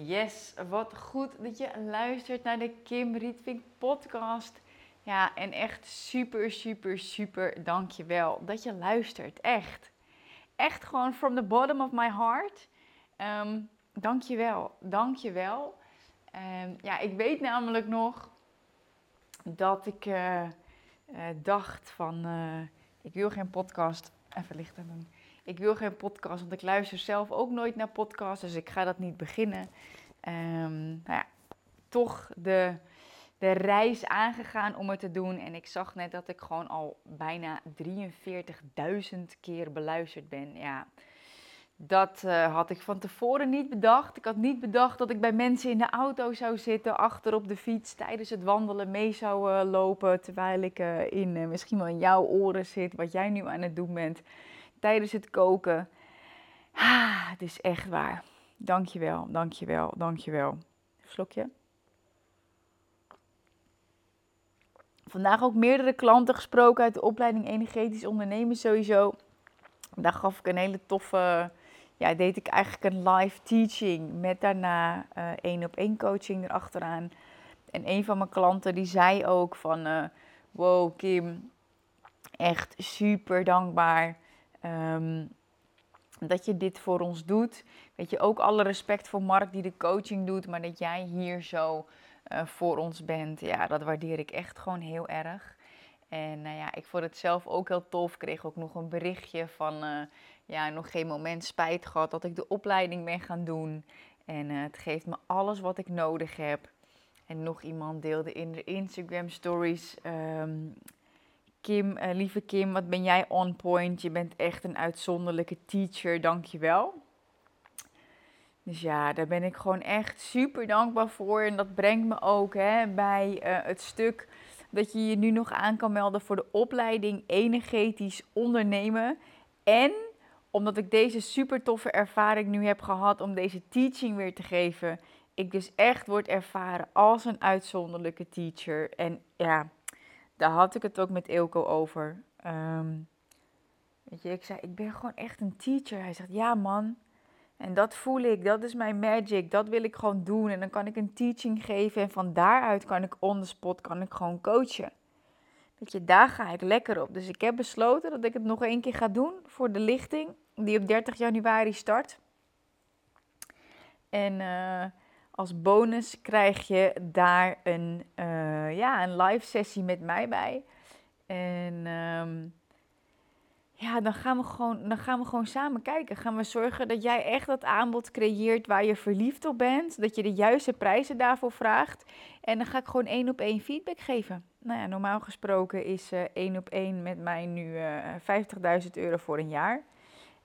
Yes, wat goed dat je luistert naar de Kim Rietvink podcast. Ja, en echt super, super, super dankjewel dat je luistert. Echt. Echt gewoon from the bottom of my heart. Um, dankjewel, dankjewel. Um, ja, ik weet namelijk nog dat ik uh, uh, dacht van, uh, ik wil geen podcast. Even licht doen ik wil geen podcast, want ik luister zelf ook nooit naar podcasts, dus ik ga dat niet beginnen. Um, ja, toch de, de reis aangegaan om het te doen. En ik zag net dat ik gewoon al bijna 43.000 keer beluisterd ben. Ja, dat uh, had ik van tevoren niet bedacht. Ik had niet bedacht dat ik bij mensen in de auto zou zitten, achter op de fiets, tijdens het wandelen mee zou uh, lopen. Terwijl ik uh, in misschien wel in jouw oren zit, wat jij nu aan het doen bent tijdens het koken. Ah, het is echt waar. Dankjewel, dankjewel, dankjewel. Slokje. Vandaag ook meerdere klanten gesproken uit de opleiding Energetisch Ondernemen sowieso. Daar gaf ik een hele toffe, ja, deed ik eigenlijk een live teaching met daarna uh, één op één coaching erachteraan. En een van mijn klanten die zei ook van, uh, wow Kim, echt super dankbaar Ehm, dat je dit voor ons doet. Weet je, ook alle respect voor Mark die de coaching doet, maar dat jij hier zo uh, voor ons bent. Ja, dat waardeer ik echt gewoon heel erg. En nou ja, ik vond het zelf ook heel tof. Ik kreeg ook nog een berichtje van, uh, ja, nog geen moment spijt gehad dat ik de opleiding ben gaan doen. En uh, het geeft me alles wat ik nodig heb. En nog iemand deelde in de Instagram stories um, Kim, uh, lieve Kim, wat ben jij on point? Je bent echt een uitzonderlijke teacher, dankjewel. Dus ja, daar ben ik gewoon echt super dankbaar voor. En dat brengt me ook hè, bij uh, het stuk dat je je nu nog aan kan melden voor de opleiding Energetisch Ondernemen. En omdat ik deze super toffe ervaring nu heb gehad om deze teaching weer te geven, ik dus echt word ervaren als een uitzonderlijke teacher. En ja, daar had ik het ook met Eelco over. Um, weet je, ik zei, ik ben gewoon echt een teacher. Hij zegt, ja man. En dat voel ik, dat is mijn magic, dat wil ik gewoon doen. En dan kan ik een teaching geven en van daaruit kan ik on the spot, kan ik gewoon coachen. Weet je, daar ga ik lekker op. Dus ik heb besloten dat ik het nog één keer ga doen voor de lichting, die op 30 januari start. En uh, als bonus krijg je daar een, uh, ja, een live sessie met mij bij. En um, ja, dan gaan, we gewoon, dan gaan we gewoon samen kijken. Gaan we zorgen dat jij echt dat aanbod creëert waar je verliefd op bent. Dat je de juiste prijzen daarvoor vraagt. En dan ga ik gewoon één op één feedback geven. Nou ja, normaal gesproken is uh, één op één met mij nu uh, 50.000 euro voor een jaar.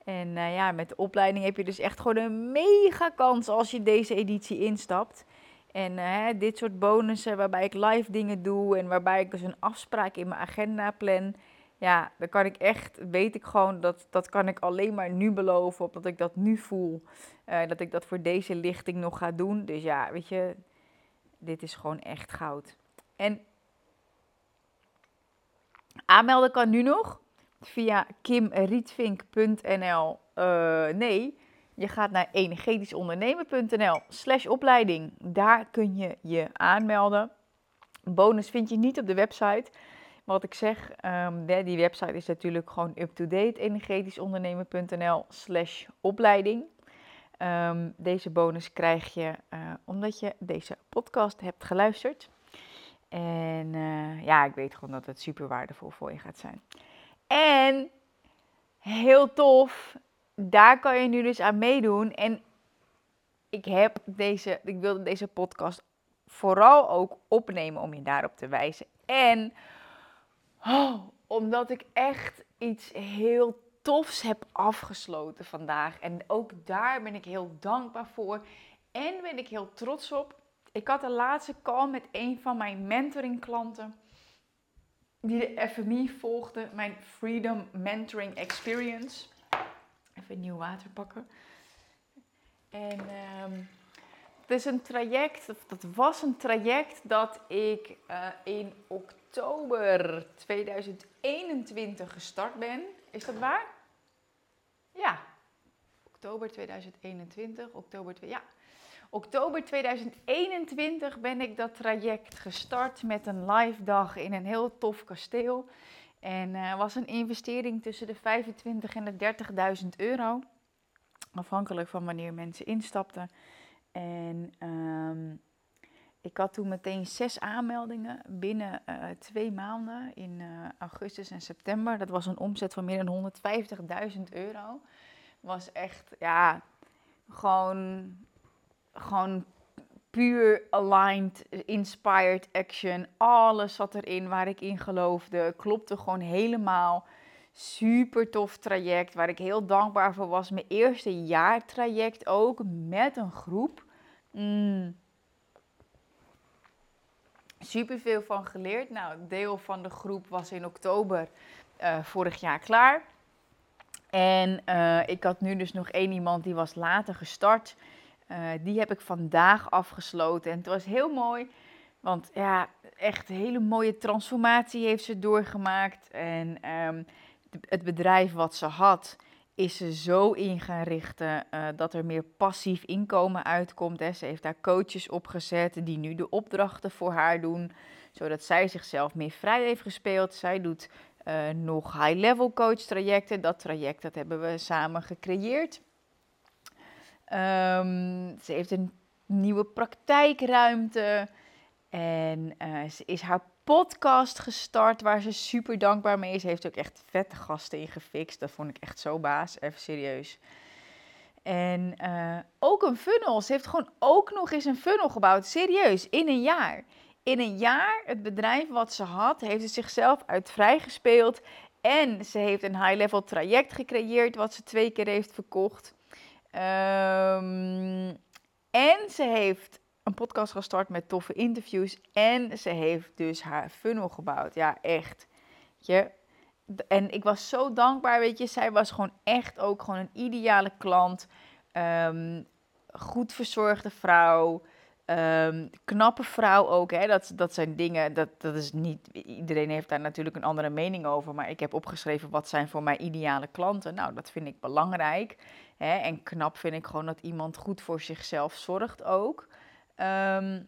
En uh, ja, met de opleiding heb je dus echt gewoon een mega kans als je deze editie instapt. En uh, dit soort bonussen waarbij ik live dingen doe en waarbij ik dus een afspraak in mijn agenda plan. Ja, dan kan ik echt, weet ik gewoon, dat, dat kan ik alleen maar nu beloven, omdat ik dat nu voel. Uh, dat ik dat voor deze lichting nog ga doen. Dus ja, weet je, dit is gewoon echt goud. En aanmelden kan nu nog via kimrietvink.nl. Uh, nee, je gaat naar energetischondernemen.nl slash opleiding. Daar kun je je aanmelden. Bonus vind je niet op de website. Wat ik zeg, um, die website is natuurlijk gewoon up-to-date. energetischondernemen.nl slash opleiding. Um, deze bonus krijg je uh, omdat je deze podcast hebt geluisterd. En uh, ja, ik weet gewoon dat het super waardevol voor je gaat zijn. En heel tof, daar kan je nu dus aan meedoen. En ik heb deze, ik wilde deze podcast vooral ook opnemen om je daarop te wijzen. En oh, omdat ik echt iets heel tofs heb afgesloten vandaag. En ook daar ben ik heel dankbaar voor. En ben ik heel trots op. Ik had de laatste call met een van mijn mentoring klanten die de FMI volgde, mijn Freedom Mentoring Experience. Even nieuw water pakken. En um, het is een traject, dat was een traject dat ik uh, in oktober 2021 gestart ben. Is dat waar? Ja, oktober 2021, oktober, ja. Oktober 2021 ben ik dat traject gestart met een live dag in een heel tof kasteel. En uh, was een investering tussen de 25 en de 30.000 euro. Afhankelijk van wanneer mensen instapten. En um, ik had toen meteen zes aanmeldingen binnen uh, twee maanden in uh, augustus en september. Dat was een omzet van meer dan 150.000 euro. Was echt, ja, gewoon, gewoon puur aligned, inspired action. Alles zat erin waar ik in geloofde. Klopte gewoon helemaal. Super tof traject waar ik heel dankbaar voor was. Mijn eerste jaartraject ook met een groep. Mm. Super veel van geleerd. Nou, deel van de groep was in oktober uh, vorig jaar klaar. En uh, ik had nu dus nog één iemand die was later gestart. Uh, die heb ik vandaag afgesloten. En het was heel mooi. Want ja, echt een hele mooie transformatie heeft ze doorgemaakt. En um, het bedrijf wat ze had, is ze zo in gaan richten uh, dat er meer passief inkomen uitkomt. Hè. Ze heeft daar coaches opgezet die nu de opdrachten voor haar doen, zodat zij zichzelf meer vrij heeft gespeeld. Zij doet uh, nog high-level coach trajecten. Dat traject dat hebben we samen gecreëerd. Um, ze heeft een nieuwe praktijkruimte en uh, ze is haar podcast gestart waar ze super dankbaar mee is. Ze heeft ook echt vette gasten ingefixt. Dat vond ik echt zo baas, even serieus. En uh, ook een funnel. Ze heeft gewoon ook nog eens een funnel gebouwd. Serieus, in een jaar. In een jaar, het bedrijf wat ze had, heeft ze zichzelf uit vrijgespeeld. En ze heeft een high-level traject gecreëerd, wat ze twee keer heeft verkocht. Um, en ze heeft een podcast gestart met toffe interviews. En ze heeft dus haar funnel gebouwd. Ja, echt. Je, en ik was zo dankbaar, weet je. Zij was gewoon echt ook gewoon een ideale klant. Um, goed verzorgde vrouw. Um, knappe vrouw ook. Hè? Dat, dat zijn dingen, dat, dat is niet. Iedereen heeft daar natuurlijk een andere mening over. Maar ik heb opgeschreven wat zijn voor mij ideale klanten. Nou, dat vind ik belangrijk. Hè? En knap vind ik gewoon dat iemand goed voor zichzelf zorgt ook. Um,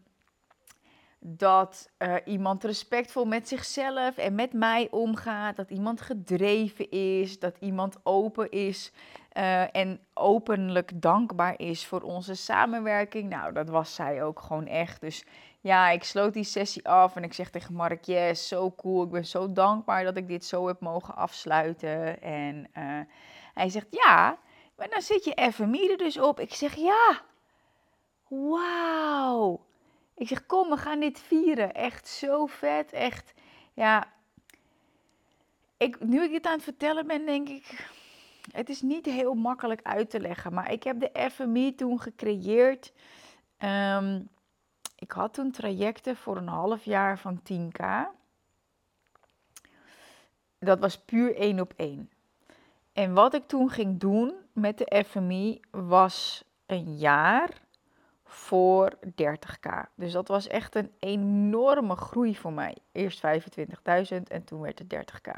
dat uh, iemand respectvol met zichzelf en met mij omgaat. Dat iemand gedreven is. Dat iemand open is. Uh, en openlijk dankbaar is voor onze samenwerking. Nou, dat was zij ook gewoon echt. Dus ja, ik sloot die sessie af en ik zeg tegen Mark: Yes, zo cool. Ik ben zo dankbaar dat ik dit zo heb mogen afsluiten. En uh, hij zegt: Ja, maar dan zit je FMI er dus op. Ik zeg: Ja wauw. Ik zeg, kom, we gaan dit vieren. Echt zo vet. Echt, ja. Ik, nu ik dit aan het vertellen ben, denk ik, het is niet heel makkelijk uit te leggen. Maar ik heb de FMI toen gecreëerd. Um, ik had toen trajecten voor een half jaar van 10k. Dat was puur één op één. En wat ik toen ging doen met de FMI was een jaar voor 30k. Dus dat was echt een enorme groei voor mij. Eerst 25.000 en toen werd het 30k.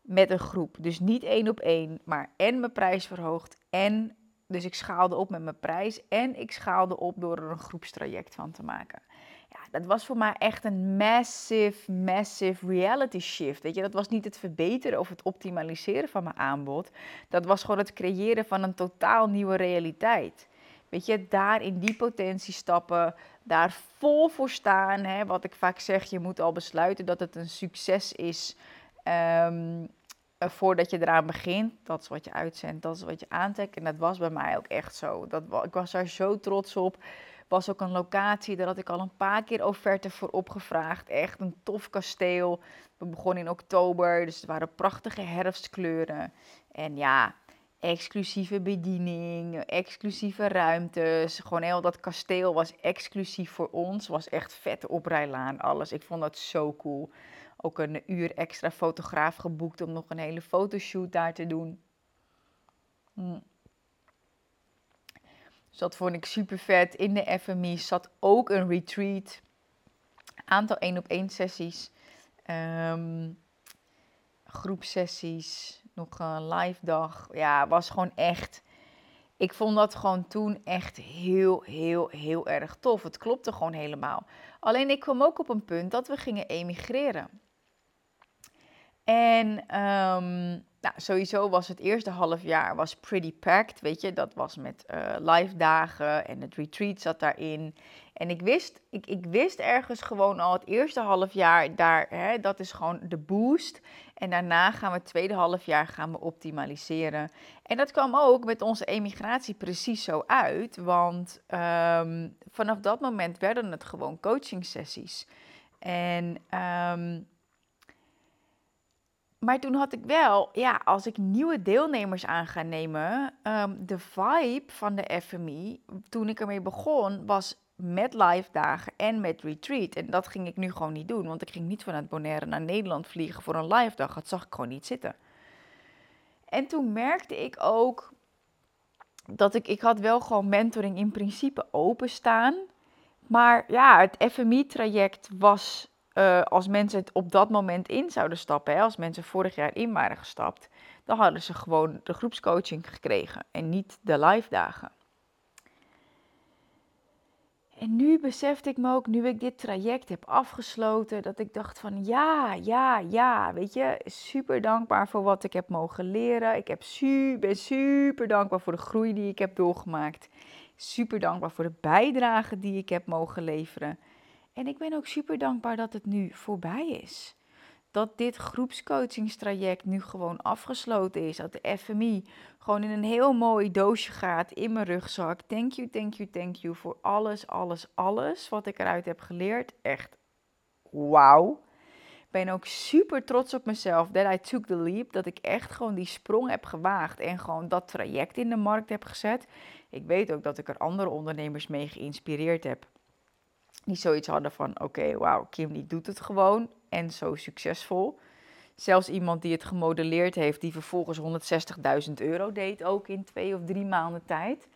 Met een groep. Dus niet één op één, maar en mijn prijs verhoogd. En dus ik schaalde op met mijn prijs. En ik schaalde op door er een groepstraject van te maken. Ja, dat was voor mij echt een massive, massive reality shift. Weet je, dat was niet het verbeteren of het optimaliseren van mijn aanbod. Dat was gewoon het creëren van een totaal nieuwe realiteit. Weet je, daar in die potentie stappen, daar vol voor staan. Hè? Wat ik vaak zeg, je moet al besluiten dat het een succes is um, voordat je eraan begint. Dat is wat je uitzendt, dat is wat je aantrekt. En dat was bij mij ook echt zo. Dat, ik was daar zo trots op. Was ook een locatie, daar had ik al een paar keer offerte voor opgevraagd. Echt een tof kasteel. We begonnen in oktober, dus het waren prachtige herfstkleuren. En ja, exclusieve bediening, exclusieve ruimtes. Gewoon heel dat kasteel was exclusief voor ons. Was echt vette oprijlaan, alles. Ik vond dat zo cool. Ook een uur extra fotograaf geboekt om nog een hele fotoshoot daar te doen. Hm. Dat vond ik super vet. In de FMI zat ook een retreat. Aantal één op één sessies. Um, groepsessies nog een live dag. Ja, was gewoon echt. ik vond dat gewoon toen echt heel, heel, heel erg tof. Het klopte gewoon helemaal. Alleen ik kwam ook op een punt dat we gingen emigreren. En ehm, nou, sowieso was het eerste half jaar was pretty packed, weet je. Dat was met uh, live dagen en het retreat zat daarin. En ik wist, ik, ik wist ergens gewoon al het eerste half jaar, daar, hè, dat is gewoon de boost. En daarna gaan we het tweede half jaar gaan we optimaliseren. En dat kwam ook met onze emigratie precies zo uit. Want ehm, vanaf dat moment werden het gewoon coaching sessies. En um, maar toen had ik wel, ja, als ik nieuwe deelnemers aan ga nemen, um, de vibe van de FMI, toen ik ermee begon, was met live dagen en met retreat. En dat ging ik nu gewoon niet doen, want ik ging niet vanuit Bonaire naar Nederland vliegen voor een live dag. Dat zag ik gewoon niet zitten. En toen merkte ik ook dat ik, ik had wel gewoon mentoring in principe openstaan. Maar ja, het FMI-traject was uh, als mensen het op dat moment in zouden stappen, hè, als mensen vorig jaar in waren gestapt, dan hadden ze gewoon de groepscoaching gekregen en niet de live dagen. En nu besefte ik me ook, nu ik dit traject heb afgesloten, dat ik dacht van ja, ja, ja, weet je, super dankbaar voor wat ik heb mogen leren. Ik heb super, ben super dankbaar voor de groei die ik heb doorgemaakt. Super dankbaar voor de bijdrage die ik heb mogen leveren. En ik ben ook super dankbaar dat het nu voorbij is. Dat dit groepscoachingstraject nu gewoon afgesloten is. Dat de FMI gewoon in een heel mooi doosje gaat in mijn rugzak. Thank you, thank you, thank you voor alles, alles, alles wat ik eruit heb geleerd. Echt wauw. Ik ben ook super trots op mezelf that I took the leap. Dat ik echt gewoon die sprong heb gewaagd en gewoon dat traject in de markt heb gezet. Ik weet ook dat ik er andere ondernemers mee geïnspireerd heb die zoiets hadden van: oké, wauw, Kim die doet het gewoon en zo succesvol. Zelfs iemand die het gemodelleerd heeft, die vervolgens 160.000 euro deed, ook in twee of drie maanden tijd.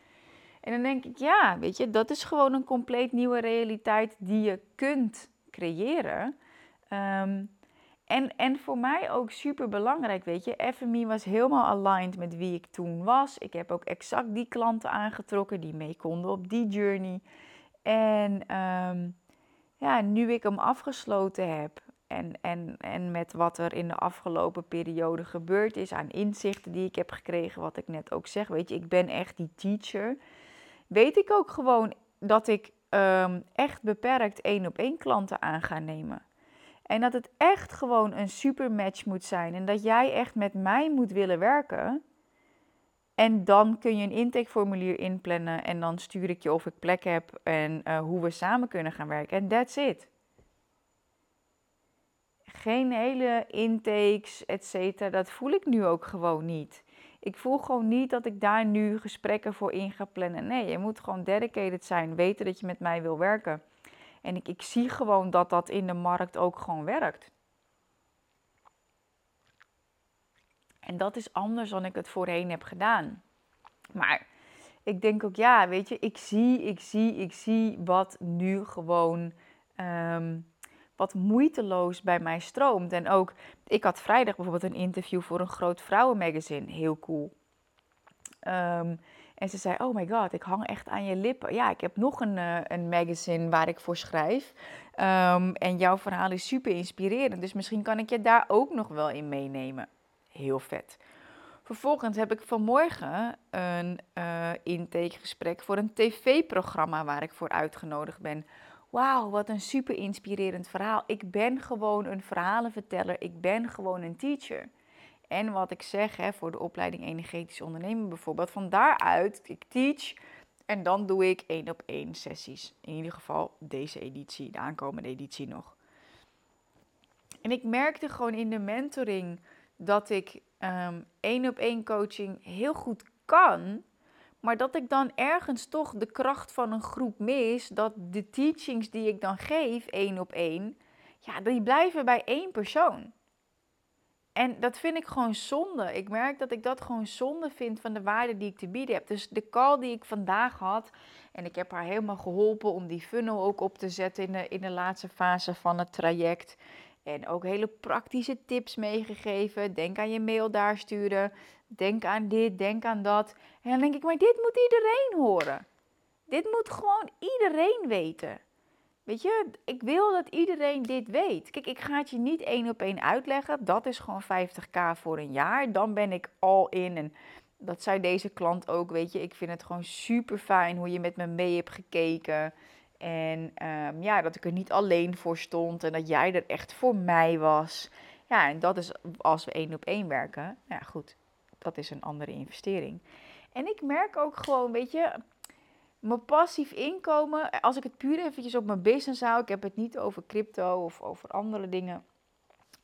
En dan denk ik, ja, weet je, dat is gewoon een compleet nieuwe realiteit die je kunt creëren. Um, en, en voor mij ook super belangrijk, weet je. FMI was helemaal aligned met wie ik toen was. Ik heb ook exact die klanten aangetrokken die mee konden op die journey. En um, ja, nu ik hem afgesloten heb en, en, en met wat er in de afgelopen periode gebeurd is aan inzichten die ik heb gekregen, wat ik net ook zeg, weet je, ik ben echt die teacher. Weet ik ook gewoon dat ik um, echt beperkt één op één klanten aan ga nemen. En dat het echt gewoon een super match moet zijn. En dat jij echt met mij moet willen werken. En dan kun je een intakeformulier inplannen en dan stuur ik je of ik plek heb en uh, hoe we samen kunnen gaan werken. En that's it. Geen hele intakes, et cetera. Dat voel ik nu ook gewoon niet. Ik voel gewoon niet dat ik daar nu gesprekken voor in ga plannen. Nee, je moet gewoon dedicated zijn. Weten dat je met mij wil werken. En ik, ik zie gewoon dat dat in de markt ook gewoon werkt. En dat is anders dan ik het voorheen heb gedaan. Maar ik denk ook, ja, weet je, ik zie, ik zie, ik zie wat nu gewoon ehm, wat moeiteloos bij mij stroomt. En ook, ik had vrijdag bijvoorbeeld een interview voor een groot vrouwenmagazine. Heel cool. Um, en ze zei, oh my god, ik hang echt aan je lippen. Ja, ik heb nog een, uh, een magazine waar ik voor schrijf. Um, en jouw verhaal is super inspirerend. Dus misschien kan ik je daar ook nog wel in meenemen heel vet. Vervolgens heb ik vanmorgen een uh, intakegesprek voor een tv-programma waar ik voor uitgenodigd ben. Wauw, wat een super inspirerend verhaal. Ik ben gewoon een verhalenverteller. Ik ben gewoon een teacher. En wat ik zeg hè, voor de opleiding energetisch ondernemen bijvoorbeeld. Van daaruit, ik teach en dan doe ik één op één sessies. In ieder geval deze editie, de aankomende editie nog. En ik merkte gewoon in de mentoring dat ik um, één op één coaching heel goed kan, maar dat ik dan ergens toch de kracht van een groep mis, dat de teachings die ik dan geef één op één, ja, die blijven bij één persoon. En dat vind ik gewoon zonde. Ik merk dat ik dat gewoon zonde vind van de waarde die ik te bieden heb. Dus de call die ik vandaag had, en ik heb haar helemaal geholpen om die funnel ook op te zetten in de, in de laatste fase van het traject. En ook hele praktische tips meegegeven. Denk aan je mail daar sturen. Denk aan dit, denk aan dat. En dan denk ik, maar dit moet iedereen horen. Dit moet gewoon iedereen weten. Weet je, ik wil dat iedereen dit weet. Kijk, ik ga het je niet één op één uitleggen. Dat is gewoon 50k voor een jaar. Dan ben ik all in. En dat zei deze klant ook, weet je. Ik vind het gewoon super fijn hoe je met me mee hebt gekeken. En ehm, ja, dat ik er niet alleen voor stond. En dat jij er echt voor mij was. Ja, en dat is als we één op één werken. Ja, goed. Dat is een andere investering. En ik merk ook gewoon, weet je, mijn passief inkomen, als ik het puur eventjes op mijn business hou, ik heb het niet over crypto of over andere dingen.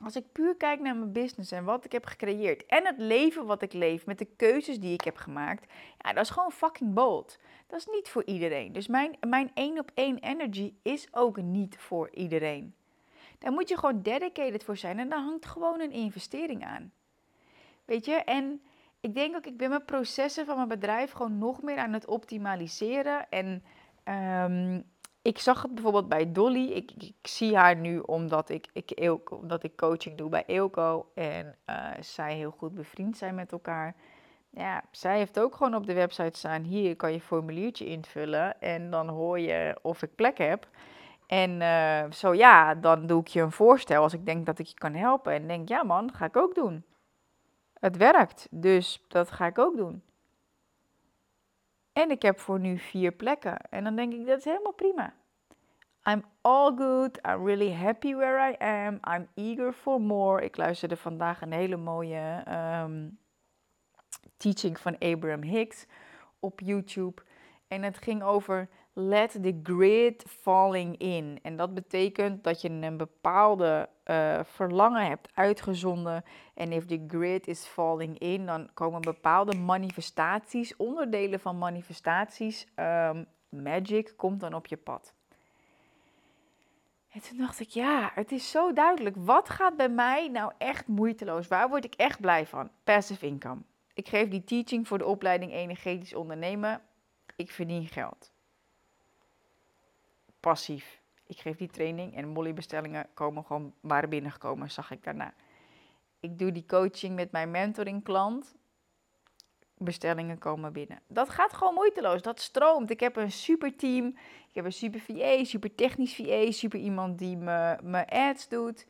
Als ik puur kijk naar mijn business en wat ik heb gecreëerd en het leven wat ik leef met de keuzes die ik heb gemaakt, ja, dat is gewoon fucking bold. Dat is niet voor iedereen. Dus mijn, mijn één op één energy is ook niet voor iedereen. Daar moet je gewoon dedicated voor zijn en daar hangt gewoon een investering aan. Weet je, en ik denk ook, ik ben mijn processen van mijn bedrijf gewoon nog meer aan het optimaliseren. En um, ik zag het bijvoorbeeld bij Dolly. Ik, ik, zie haar nu omdat ik, ik, omdat ik coaching doe bij Eelco. En uh, zij heel goed bevriend zijn met elkaar. Ja, zij heeft ook gewoon op de website staan: hier kan je formuliertje invullen. En dan hoor je of ik plek heb. En uh, zo ja, dan doe ik je een voorstel als ik denk dat ik je kan helpen. En denk, ja man, ga ik ook doen. Het werkt, dus dat ga ik ook doen. En ik heb voor nu vier plekken. En dan denk ik, dat is helemaal prima. I'm all good. I'm really happy where I am. I'm eager for more. Ik luisterde vandaag een hele mooie ehm, teaching van Abraham Hicks op YouTube. En het ging over let the grid falling in. En dat betekent dat je een bepaalde uh, verlangen hebt uitgezonden. En if the grid is falling in, dan komen bepaalde manifestaties, onderdelen van manifestaties, um, magic komt dan op je pad. En toen dacht ik, ja, het is zo duidelijk. Wat gaat bij mij nou echt moeiteloos? Waar word ik echt blij van? Passive income. Ik geef die teaching voor de opleiding Energetisch Ondernemen. Ik verdien geld passief. Ik geef die training en mollybestellingen komen gewoon waren binnengekomen, zag ik daarna. Ik doe die coaching met mijn mentoring klant. Bestellingen komen binnen. Dat gaat gewoon moeiteloos. Dat stroomt. Ik heb een super team. Ik heb een super VA, super technisch VA, super iemand die me, me ads doet.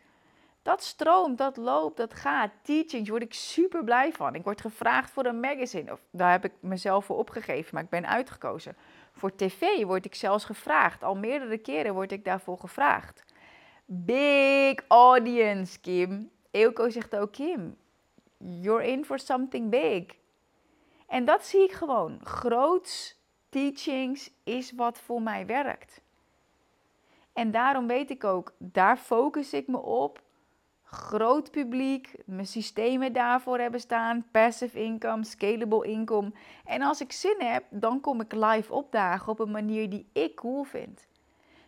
Dat stroomt, dat loopt, dat gaat. Teachings word ik super blij van. Ik word gevraagd voor een magazine. Of, daar heb ik mezelf voor opgegeven, maar ik ben uitgekozen. Voor tv word ik zelfs gevraagd. Al meerdere keren word ik daarvoor gevraagd. Big audience, Kim. Eelco zegt ook, Kim, you're in for something big. En dat zie ik gewoon. Groots teachings is wat voor mij werkt. En daarom weet ik ook, daar focus ik me op groot publiek, mijn systemen daarvoor hebben staan, passive income, scalable income. En als ik zin heb, dan kom ik live opdagen op een manier die ik cool vind.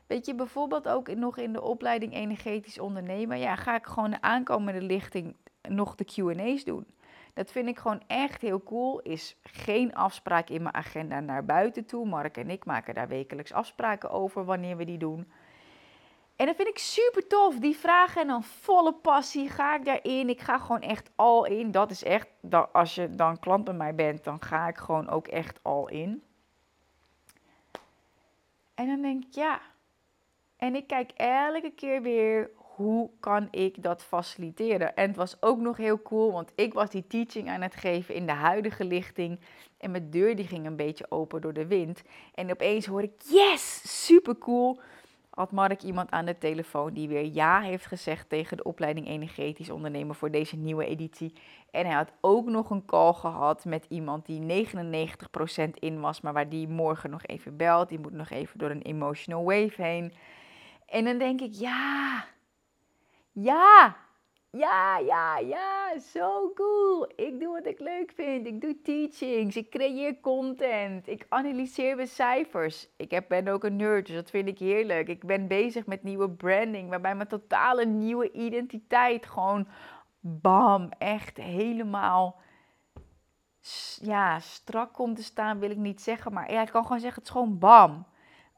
Weet je, bijvoorbeeld ook nog in de opleiding energetisch ondernemen, ja, ga ik gewoon de aankomende lichting nog de Q&A's doen. Dat vind ik gewoon echt heel cool. Is geen afspraak in mijn agenda naar buiten toe. Mark en ik maken daar wekelijks afspraken over wanneer we die doen. En dat vind ik super tof. Die vragen en dan volle passie ga ik daarin. Ik ga gewoon echt al in. Dat is echt, als je dan klant bij mij bent, dan ga ik gewoon ook echt al in. En dan denk ik, ja. En ik kijk elke keer weer, hoe kan ik dat faciliteren? En het was ook nog heel cool, want ik was die teaching aan het geven in de huidige lichting. En mijn deur die ging een beetje open door de wind. En opeens hoor ik, yes, super cool had Mark iemand aan de telefoon die weer ja heeft gezegd tegen de opleiding energetisch ondernemen voor deze nieuwe editie. En hij had ook nog een call gehad met iemand die 99% in was, maar waar die morgen nog even belt. Die moet nog even door een emotional wave heen. En dan denk ik, ja, ja, ja, ja, ja, zo cool. Ik doe wat ik leuk vind. Ik doe teachings. Ik creëer content. Ik analyseer mijn cijfers. Ik ben ook een nerd, dus dat vind ik heerlijk. Ik ben bezig met nieuwe branding, waarbij mijn totale nieuwe identiteit gewoon bam, echt helemaal ja, strak komt te staan, wil ik niet zeggen. Maar ja, ik kan gewoon zeggen, het is gewoon bam.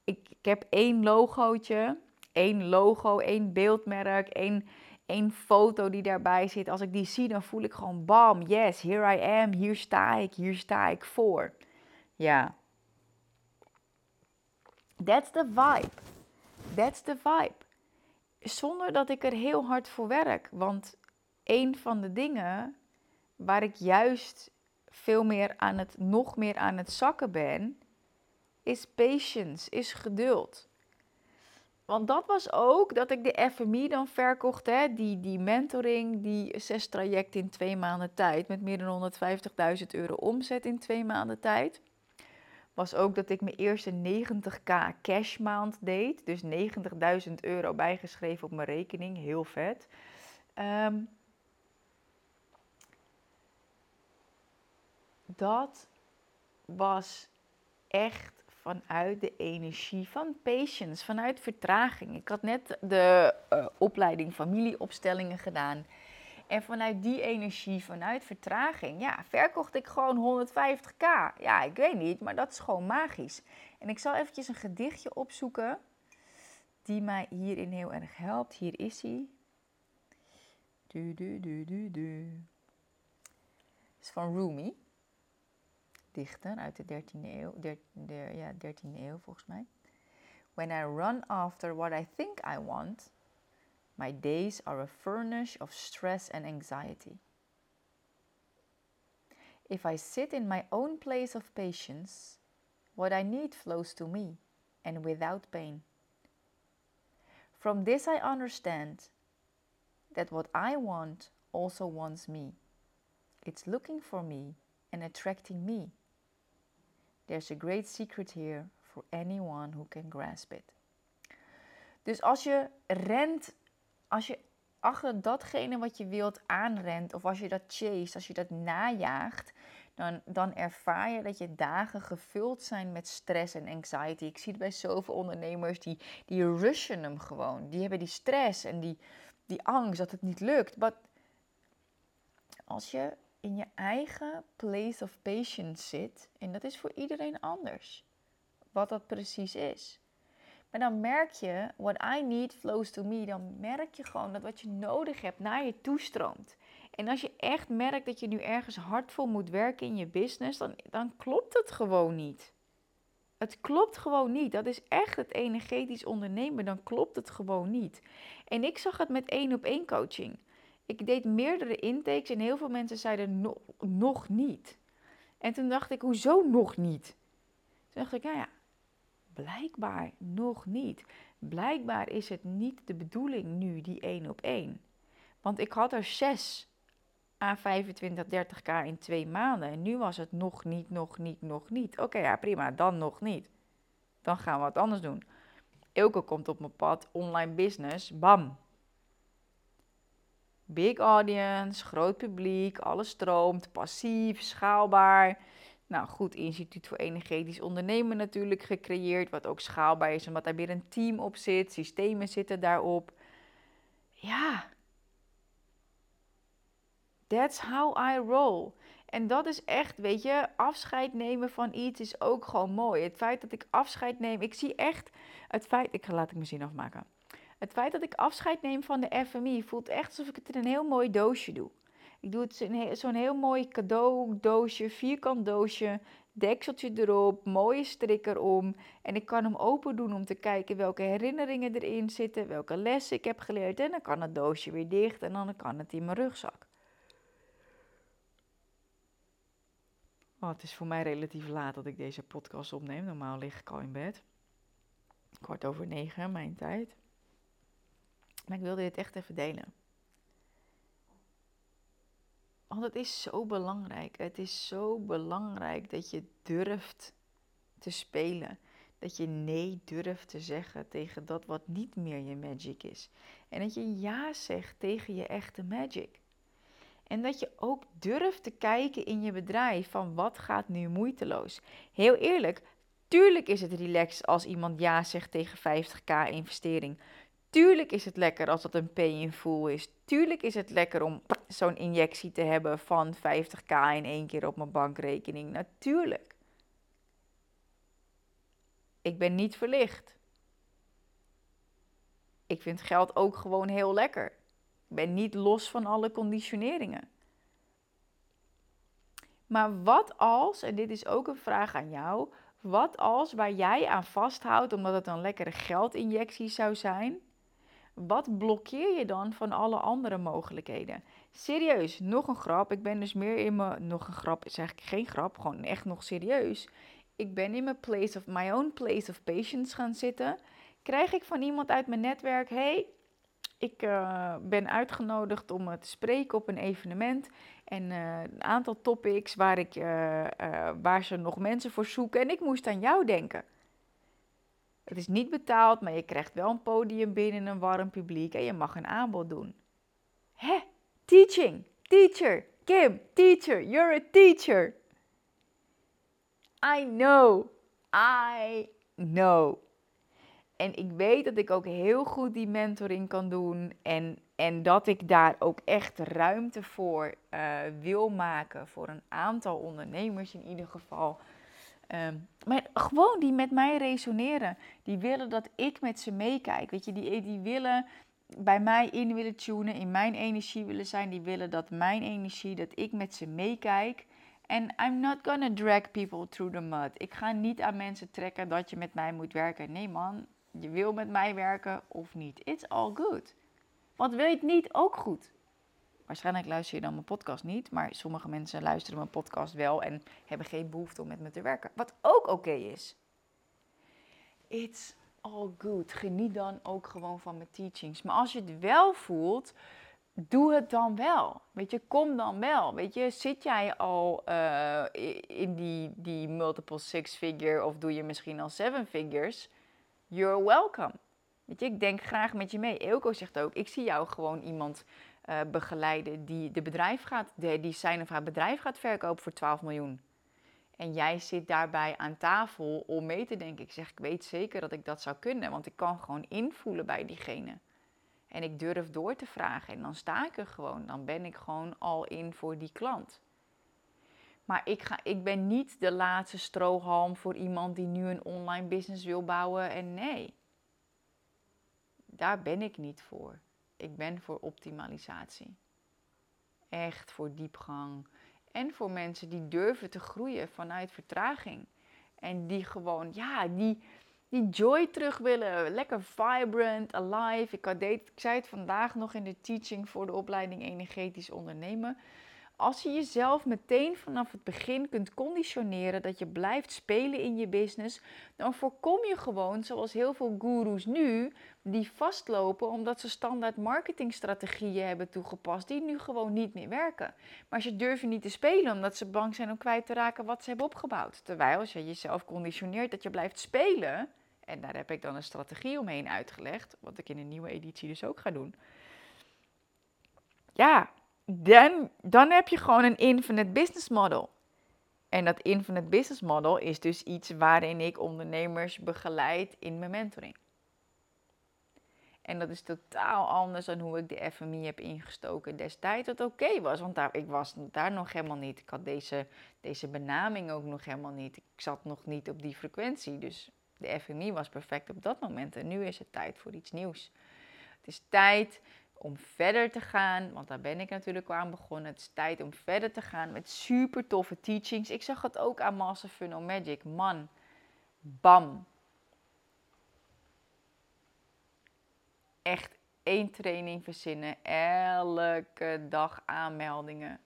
Ik, ik heb één logootje, één logo, één beeldmerk, één Eén foto die daarbij zit, als ik die zie, dan voel ik gewoon bam, yes, here I am, hier sta ik, hier sta ik voor. Ja. That's the vibe. That's the vibe. Zonder dat ik er heel hard voor werk. Want een van de dingen waar ik juist veel meer aan het, nog meer aan het zakken ben, is patience, is geduld. Want dat was ook dat ik de FMI dan verkocht, hè? Die, die mentoring, die zes trajecten in twee maanden tijd met meer dan 150.000 euro omzet in twee maanden tijd. Was ook dat ik mijn eerste 90k cash maand deed. Dus 90.000 euro bijgeschreven op mijn rekening. Heel vet. Ehm, dat was echt vanuit de energie van patience, vanuit vertraging. Ik had net de uh, opleiding familieopstellingen gedaan. En vanuit die energie, vanuit vertraging, ja, verkocht ik gewoon 150k. Ja, ik weet niet, maar dat is gewoon magisch. En ik zal eventjes een gedichtje opzoeken die mij hierin heel erg helpt. Hier is hij. Du, du, du, du, du. Het is van Rumi uit de 13e eeuw, ja, 13e eeuw volgens mij. When I run after what I think I want, my days are a furnace of stress and anxiety. If I sit in my own place of patience, what I need flows to me and without pain. From this I understand that what I want also wants me. It's looking for me and attracting me. There's a great secret here for anyone who can grasp it. Dus als je rent, als je achter datgene wat je wilt aanrent, of als je dat chase, als je dat najaagt, dan, dan ervaar je dat je dagen gevuld zijn met stress en anxiety. Ik zie het bij zoveel ondernemers, die, die rushen hem gewoon. Die hebben die stress en die, die angst dat het niet lukt. Maar als je in je eigen place of patience zit. En dat is voor iedereen anders. Wat dat precies is. Maar dan merk je, what I need flows to me. Dan merk je gewoon dat wat je nodig hebt naar je toestroomt. En als je echt merkt dat je nu ergens hard voor moet werken in je business, dan, dan klopt het gewoon niet. Het klopt gewoon niet. Dat is echt het energetisch ondernemen. Dan klopt het gewoon niet. En ik zag het met één op één coaching. Ik deed meerdere intakes en heel veel mensen zeiden no nog niet. En toen dacht ik, hoezo nog niet? Toen dacht ik, nou ja, blijkbaar nog niet. Blijkbaar is het niet de bedoeling nu, die één op één. Want ik had er zes aan 25, 30k in twee maanden. En nu was het nog niet, nog niet, nog niet. Oké, ja, prima, dan nog niet. Dan gaan we wat anders doen. Elke komt op mijn pad, online business, bam, Big audience, groot publiek, alles stroomt, passief, schaalbaar. Nou goed, Instituut voor Energetisch Ondernemen natuurlijk gecreëerd, wat ook schaalbaar is omdat daar weer een team op zit, systemen zitten daarop. Ja, that's how I roll. En dat is echt, weet je, afscheid nemen van iets is ook gewoon mooi. Het feit dat ik afscheid neem, ik zie echt het feit, ik ga laat ik mijn zin afmaken. Het feit dat ik afscheid neem van de FMI voelt echt alsof ik het in een heel mooi doosje doe. Ik doe het zo'n heel mooi cadeaudoosje, vierkant doosje, dekseltje erop, mooie strik erom. En ik kan hem open doen om te kijken welke herinneringen erin zitten, welke lessen ik heb geleerd. En dan kan het doosje weer dicht en dan kan het in mijn rugzak. Oh, het is voor mij relatief laat dat ik deze podcast opneem. Normaal lig ik al in bed. Kwart over negen, mijn tijd. Maar ik wilde dit echt even delen. Want het is zo belangrijk. Het is zo belangrijk dat je durft te spelen. Dat je nee durft te zeggen tegen dat wat niet meer je magic is. En dat je ja zegt tegen je echte magic. En dat je ook durft te kijken in je bedrijf van wat gaat nu moeiteloos. Heel eerlijk, tuurlijk is het relaxed als iemand ja zegt tegen 50k investering. Tuurlijk is het lekker als dat een pay-in full is. Tuurlijk is het lekker om zo'n injectie te hebben van 50k in één keer op mijn bankrekening. Natuurlijk. Ik ben niet verlicht. Ik vind geld ook gewoon heel lekker. Ik ben niet los van alle conditioneringen. Maar wat als, en dit is ook een vraag aan jou, wat als waar jij aan vasthoudt omdat het een lekkere geldinjectie zou zijn, wat blokkeer je dan van alle andere mogelijkheden? Serieus, nog een grap. Ik ben dus meer in mijn. Nog een grap is eigenlijk geen grap, gewoon echt nog serieus. Ik ben in mijn place of my own place of patience gaan zitten. Krijg ik van iemand uit mijn netwerk: hey, ik uh, ben uitgenodigd om uh, te spreken op een evenement. En uh, een aantal topics waar, ik, waar ze nog mensen voor zoeken. En ik moest aan jou denken. Het is niet betaald, maar je krijgt wel een podium binnen een warm publiek en je mag een aanbod doen. Hè? Teaching, teacher, Kim, teacher, you're a teacher. I know, I know. En ik weet dat ik ook heel goed die mentoring kan doen. En, en dat ik daar ook echt ruimte voor uh, wil maken. Voor een aantal ondernemers in ieder geval. Um, maar gewoon die met mij resoneren. Die willen dat ik met ze meekijk. Weet je, die, die willen bij mij in willen tunen, in mijn energie willen zijn. Die willen dat mijn energie, dat ik met ze meekijk. En I'm not gonna drag people through the mud. Ik ga niet aan mensen trekken dat je met mij moet werken. Nee man, je wil met mij werken of niet. It's all good. Want wil je het niet, ook goed. Waarschijnlijk luister je dan mijn podcast niet, maar sommige mensen luisteren mijn podcast wel en hebben geen behoefte om met me te werken. Wat ook oké is. It's all good. Geniet dan ook gewoon van mijn teachings. Maar als je het wel voelt, doe het dan wel. Weet je, kom dan wel. Weet je, zit jij al uh, in die, die multiple six figure of doe je misschien al seven figures? You're welcome. Weet je, ik denk graag met je mee. Eelco zegt ook, ik zie jou gewoon iemand uh, begeleiden die, de bedrijf gaat, die zijn of haar bedrijf gaat verkopen voor 12 miljoen. En jij zit daarbij aan tafel om mee te denken. Ik zeg, ik weet zeker dat ik dat zou kunnen, want ik kan gewoon invoelen bij diegene. En ik durf door te vragen en dan sta ik er gewoon. Dan ben ik gewoon al in voor die klant. Maar ik, ga, ik ben niet de laatste strohalm voor iemand die nu een online business wil bouwen. En nee, daar ben ik niet voor. Ik ben voor optimalisatie. Echt voor diepgang. En voor mensen die durven te groeien vanuit vertraging. En die gewoon, ja, die, die joy terug willen. Lekker vibrant, alive. Ik, had, ik zei het vandaag nog in de teaching voor de opleiding Energetisch Ondernemen. Als je jezelf meteen vanaf het begin kunt conditioneren dat je blijft spelen in je business, dan voorkom je gewoon, zoals heel veel gurus nu, die vastlopen omdat ze standaard marketingstrategieën hebben toegepast die nu gewoon niet meer werken. Maar ze durven niet te spelen omdat ze bang zijn om kwijt te raken wat ze hebben opgebouwd. Terwijl als je jezelf conditioneert dat je blijft spelen, en daar heb ik dan een strategie omheen uitgelegd, wat ik in een nieuwe editie dus ook ga doen. Ja, dan, dan heb je gewoon een infinite business model. En dat infinite business model is dus iets waarin ik ondernemers begeleid in mijn mentoring. En dat is totaal anders dan hoe ik de FMI heb ingestoken destijds. Dat oké was, want daar, ik was daar nog helemaal niet. Ik had deze, deze benaming ook nog helemaal niet. Ik zat nog niet op die frequentie. Dus de FMI was perfect op dat moment. En nu is het tijd voor iets nieuws. Het is tijd om verder te gaan, want daar ben ik natuurlijk aan begonnen. Het is tijd om verder te gaan met super toffe teachings. Ik zag het ook aan Master Funnel Magic. Man, bam. Echt één training verzinnen, elke dag aanmeldingen.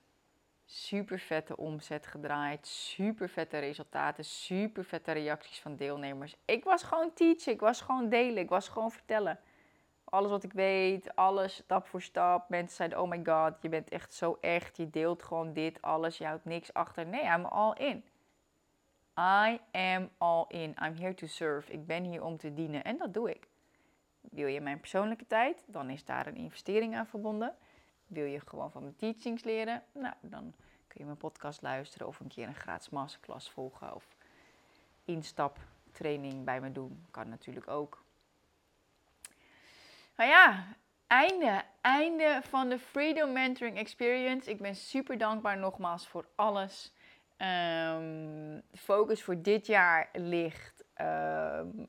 Super vette omzet gedraaid, super vette resultaten, super vette reacties van deelnemers. Ik was gewoon teachen, ik was gewoon delen, ik was gewoon vertellen alles wat ik weet, alles stap voor stap. Mensen zeiden, oh my god, je bent echt zo echt. Je deelt gewoon dit, alles, je houdt niks achter. Nee, I'm all in. I am all in. I'm here to serve. Ik ben hier om te dienen en dat doe ik. Wil je mijn persoonlijke tijd? Dan is daar een investering aan verbonden. Wil je gewoon van mijn teachings leren? Nou, dan kun je mijn podcast luisteren of een keer een gratis masterclass volgen of instaptraining bij me doen. Kan natuurlijk ook. Nou ja, einde. Einde van de Freedom Mentoring Experience. Ik ben super dankbaar nogmaals voor alles. Um, de focus voor dit jaar ligt um,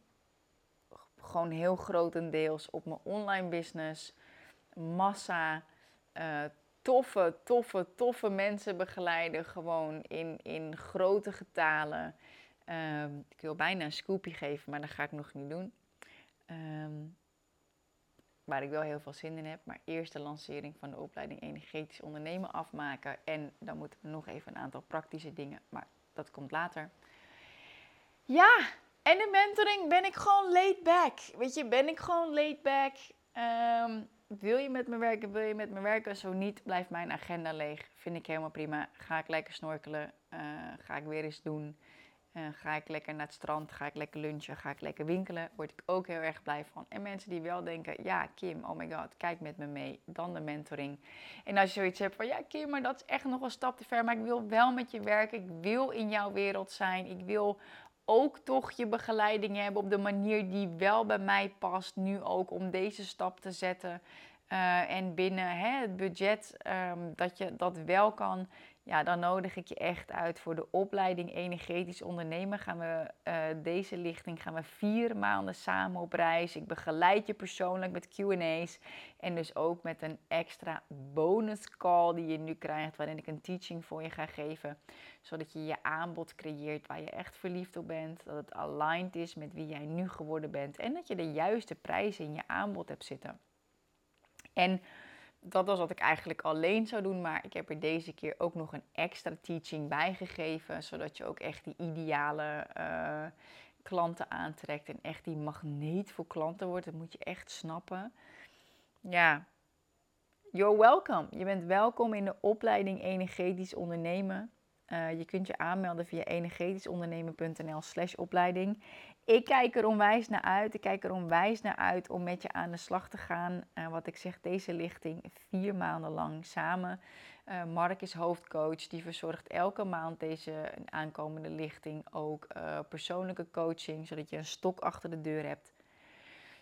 gewoon heel grotendeels op mijn online business. massa uh, toffe, toffe, toffe mensen begeleiden. Gewoon in, in grote getalen. Ehm, ik wil bijna een scoopje geven, maar dat ga ik nog niet doen. Um, waar ik wel heel veel zin in heb. Maar eerst de lancering van de opleiding Energetisch Ondernemen afmaken. En dan moeten nog even een aantal praktische dingen. Maar dat komt later. Ja, en de mentoring ben ik gewoon laid back. Weet je, ben ik gewoon laid back. Um, wil je met me werken, wil je met me werken. Zo niet, blijft mijn agenda leeg. Vind ik helemaal prima. Ga ik lekker snorkelen. Uh, ga ik weer eens doen. Uh, ga ik lekker naar het strand, ga ik lekker lunchen, ga ik lekker winkelen. Word ik ook heel erg blij van. En mensen die wel denken, ja Kim, oh my god, kijk met me mee. Dan de mentoring. En als je zoiets hebt van, ja Kim, maar dat is echt nog een stap te ver. Maar ik wil wel met je werken. Ik wil in jouw wereld zijn. Ik wil ook toch je begeleiding hebben op de manier die wel bij mij past. Nu ook om deze stap te zetten. Uh, en binnen hè, het budget um, dat je dat wel kan. Ja, dan nodig ik je echt uit voor de opleiding Energetisch Ondernemen. Gaan we uh, deze lichting gaan we vier maanden samen op reis. Ik begeleid je persoonlijk met QA's. En dus ook met een extra bonus call die je nu krijgt. Waarin ik een teaching voor je ga geven. Zodat je je aanbod creëert waar je echt verliefd op bent. Dat het aligned is met wie jij nu geworden bent. En dat je de juiste prijzen in je aanbod hebt zitten. En dat was wat ik eigenlijk alleen zou doen, maar ik heb er deze keer ook nog een extra teaching bij gegeven, zodat je ook echt die ideale uh, klanten aantrekt en echt die magneet voor klanten wordt. Dat moet je echt snappen. Ja, you're welcome. Je bent welkom in de opleiding Energetisch Ondernemen. Uh, je kunt je aanmelden via energetischondernemen.nl slash opleiding. Ik kijk er onwijs naar uit. Ik kijk er onwijs naar uit om met je aan de slag te gaan. Uh, wat ik zeg, deze lichting vier maanden lang samen. Uh, Mark is hoofdcoach. Die verzorgt elke maand deze aankomende lichting ook persoonlijke coaching. Zodat je een stok achter de deur hebt.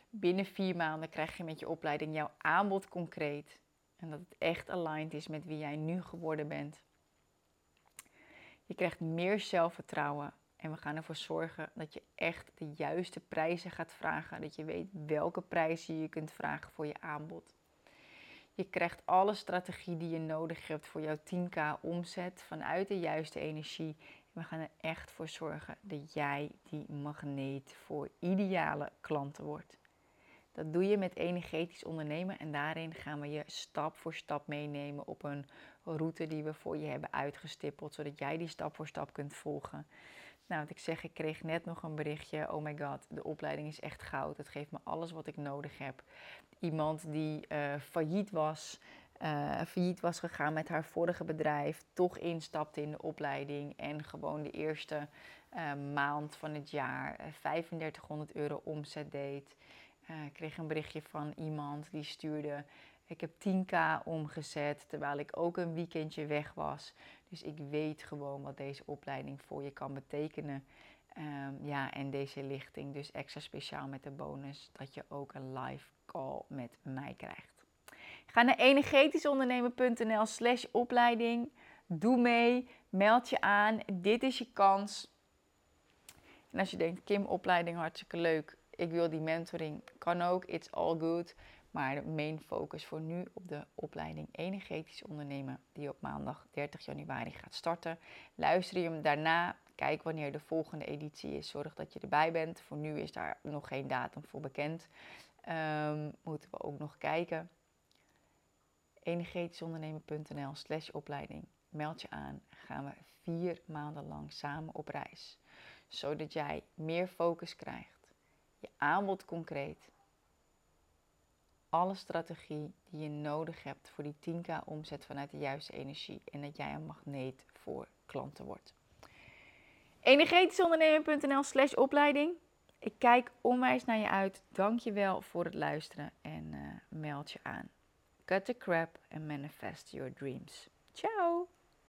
Binnen vier maanden krijg je met je opleiding jouw aanbod concreet. En dat het echt aligned is met wie jij nu geworden bent. Je krijgt meer zelfvertrouwen. En we gaan ervoor zorgen dat je echt de juiste prijzen gaat vragen. Dat je weet welke prijzen je kunt vragen voor je aanbod. Je krijgt alle strategie die je nodig hebt voor jouw 10k omzet vanuit de juiste energie. En we gaan er echt voor zorgen dat jij die magneet voor ideale klanten wordt. Dat doe je met energetisch ondernemen en daarin gaan we je stap voor stap meenemen op een route die we voor je hebben uitgestippeld, zodat jij die stap voor stap kunt volgen. Nou, wat ik zeg, ik kreeg net nog een berichtje. Oh my god, de opleiding is echt goud. Het geeft me alles wat ik nodig heb. Iemand die uh, failliet was, uh, failliet was gegaan met haar vorige bedrijf, toch instapte in de opleiding en gewoon de eerste uh, maand van het jaar 3500 euro omzet deed. ik kreeg een berichtje van iemand die stuurde ik heb 10k omgezet terwijl ik ook een weekendje weg was. Dus ik weet gewoon wat deze opleiding voor je kan betekenen. Um, ja, en deze lichting dus extra speciaal met de bonus dat je ook een live call met mij krijgt. Ga naar energetischondernemen.nl slash opleiding. Doe mee, meld je aan. Dit is je kans. En als je denkt, Kim, opleiding hartstikke leuk. Ik wil die mentoring. Kan ook, it's all good. Maar de main focus voor nu op de opleiding Energetisch Ondernemen, die op maandag 30 januari gaat starten. Luister je hem daarna, kijk wanneer de volgende editie is, zorg dat je erbij bent. Voor nu is daar nog geen datum voor bekend. Um, moeten we ook nog kijken. energetischondernemen.nl slash opleiding. Meld je aan, gaan we vier maanden lang samen op reis. Zodat jij meer focus krijgt, je aanbod concreet alle strategie die je nodig hebt voor die 10k omzet vanuit de juiste energie. En dat jij een magneet voor klanten wordt. Energetischondernemer.nl slash opleiding. Ik kijk onwijs naar je uit. Dank je wel voor het luisteren en uh, meld je aan. Cut the crap and manifest your dreams. Ciao!